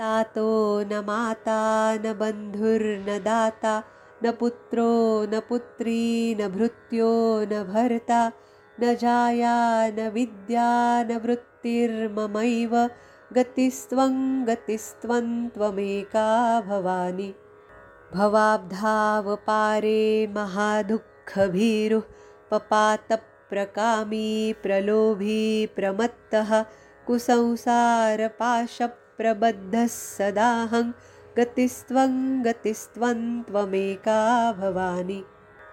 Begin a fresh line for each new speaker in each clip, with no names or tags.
तातो न माता न बन्धुर्न दाता न पुत्रो न पुत्री न भृत्यो न भर्ता न जाया न विद्या न वृत्तिर्ममैव गतिस्त्वं गतिस्त्वं त्वमेका भवानि। भवाब्धावपारे महादुःखभीरुः पपातप्रकामी प्रलोभी प्रमत्तः कुसंसारपाशप्रबद्धः सदाहं। गतिस्त्वं गतिस्त्वं त्वमेका भवानि।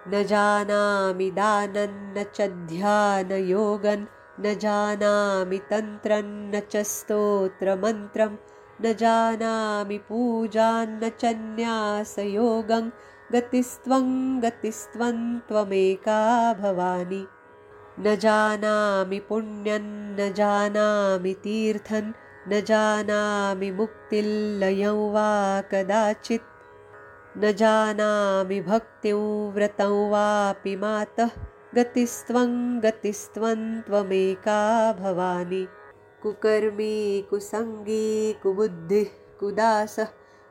न जानामि दानन्न च ध्यानयोगन् न जानामि तन्त्रन्न च स्तोत्रमन्त्रं। न जानामि पूजान्न च न्यासयोगं। गतिस्त्वं गतिस्त्वं त्वमेका भवानि। न जानामि पुण्यं न जानामि तीर्थं न जानामि मुक्तिल्लयं वा कदाचित्। न जानामि भक्तिं व्रतं वापि मातः। गतिस्त्वं गतिस्त्वं त्वमेका भवानि। कुकर्मी कुसङ्गी कुबुद्धिः कुदासः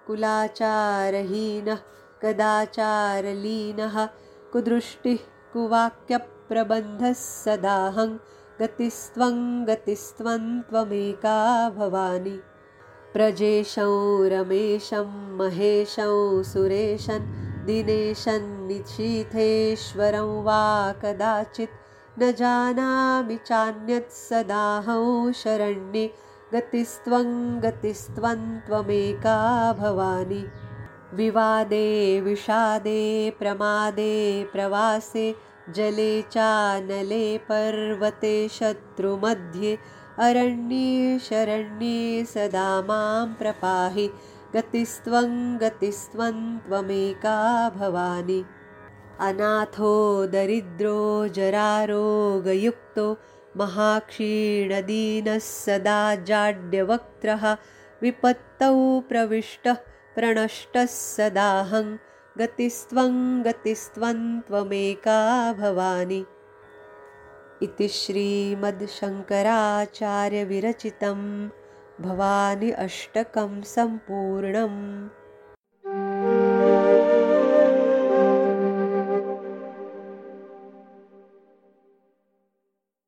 कुलाचारहीनः कदाचारलीनः कुदृष्टिः कुवाक्यप्रबन्धः सदाहं गतिस्त्वं गतिस्त्वं त्वमेका भवानि। प्रजेशं रमेशं महेशं सुरेशन् दिनेशन् निशीथेश्वरं वा कदाचित् न जानामि चान्यत् सदाहं शरण्ये। गतिस्त्वं गतिस्त्वं त्वमेका भवानि। विवादे विषादे प्रमादे प्रवासे जले चानले पर्वते शत्रुमध्ये अरण्ये शरण्ये सदा मां प्रपाहि। गतिस्त्वं गतिस्त्वं त्वमेका भवानि। अनाथो दरिद्रो जरारोगयुक्तो महाक्षीणदीनः सदा जाड्यवक्त्रः। विपत्तौ प्रविष्टः प्रणष्टः सदाहं गतिस्त्वं गतिस्त्वं त्वमेका भवानि। इति श्रीमद्शङ्कराचार्यविरचितं भवानि अष्टकं सम्पूर्णम्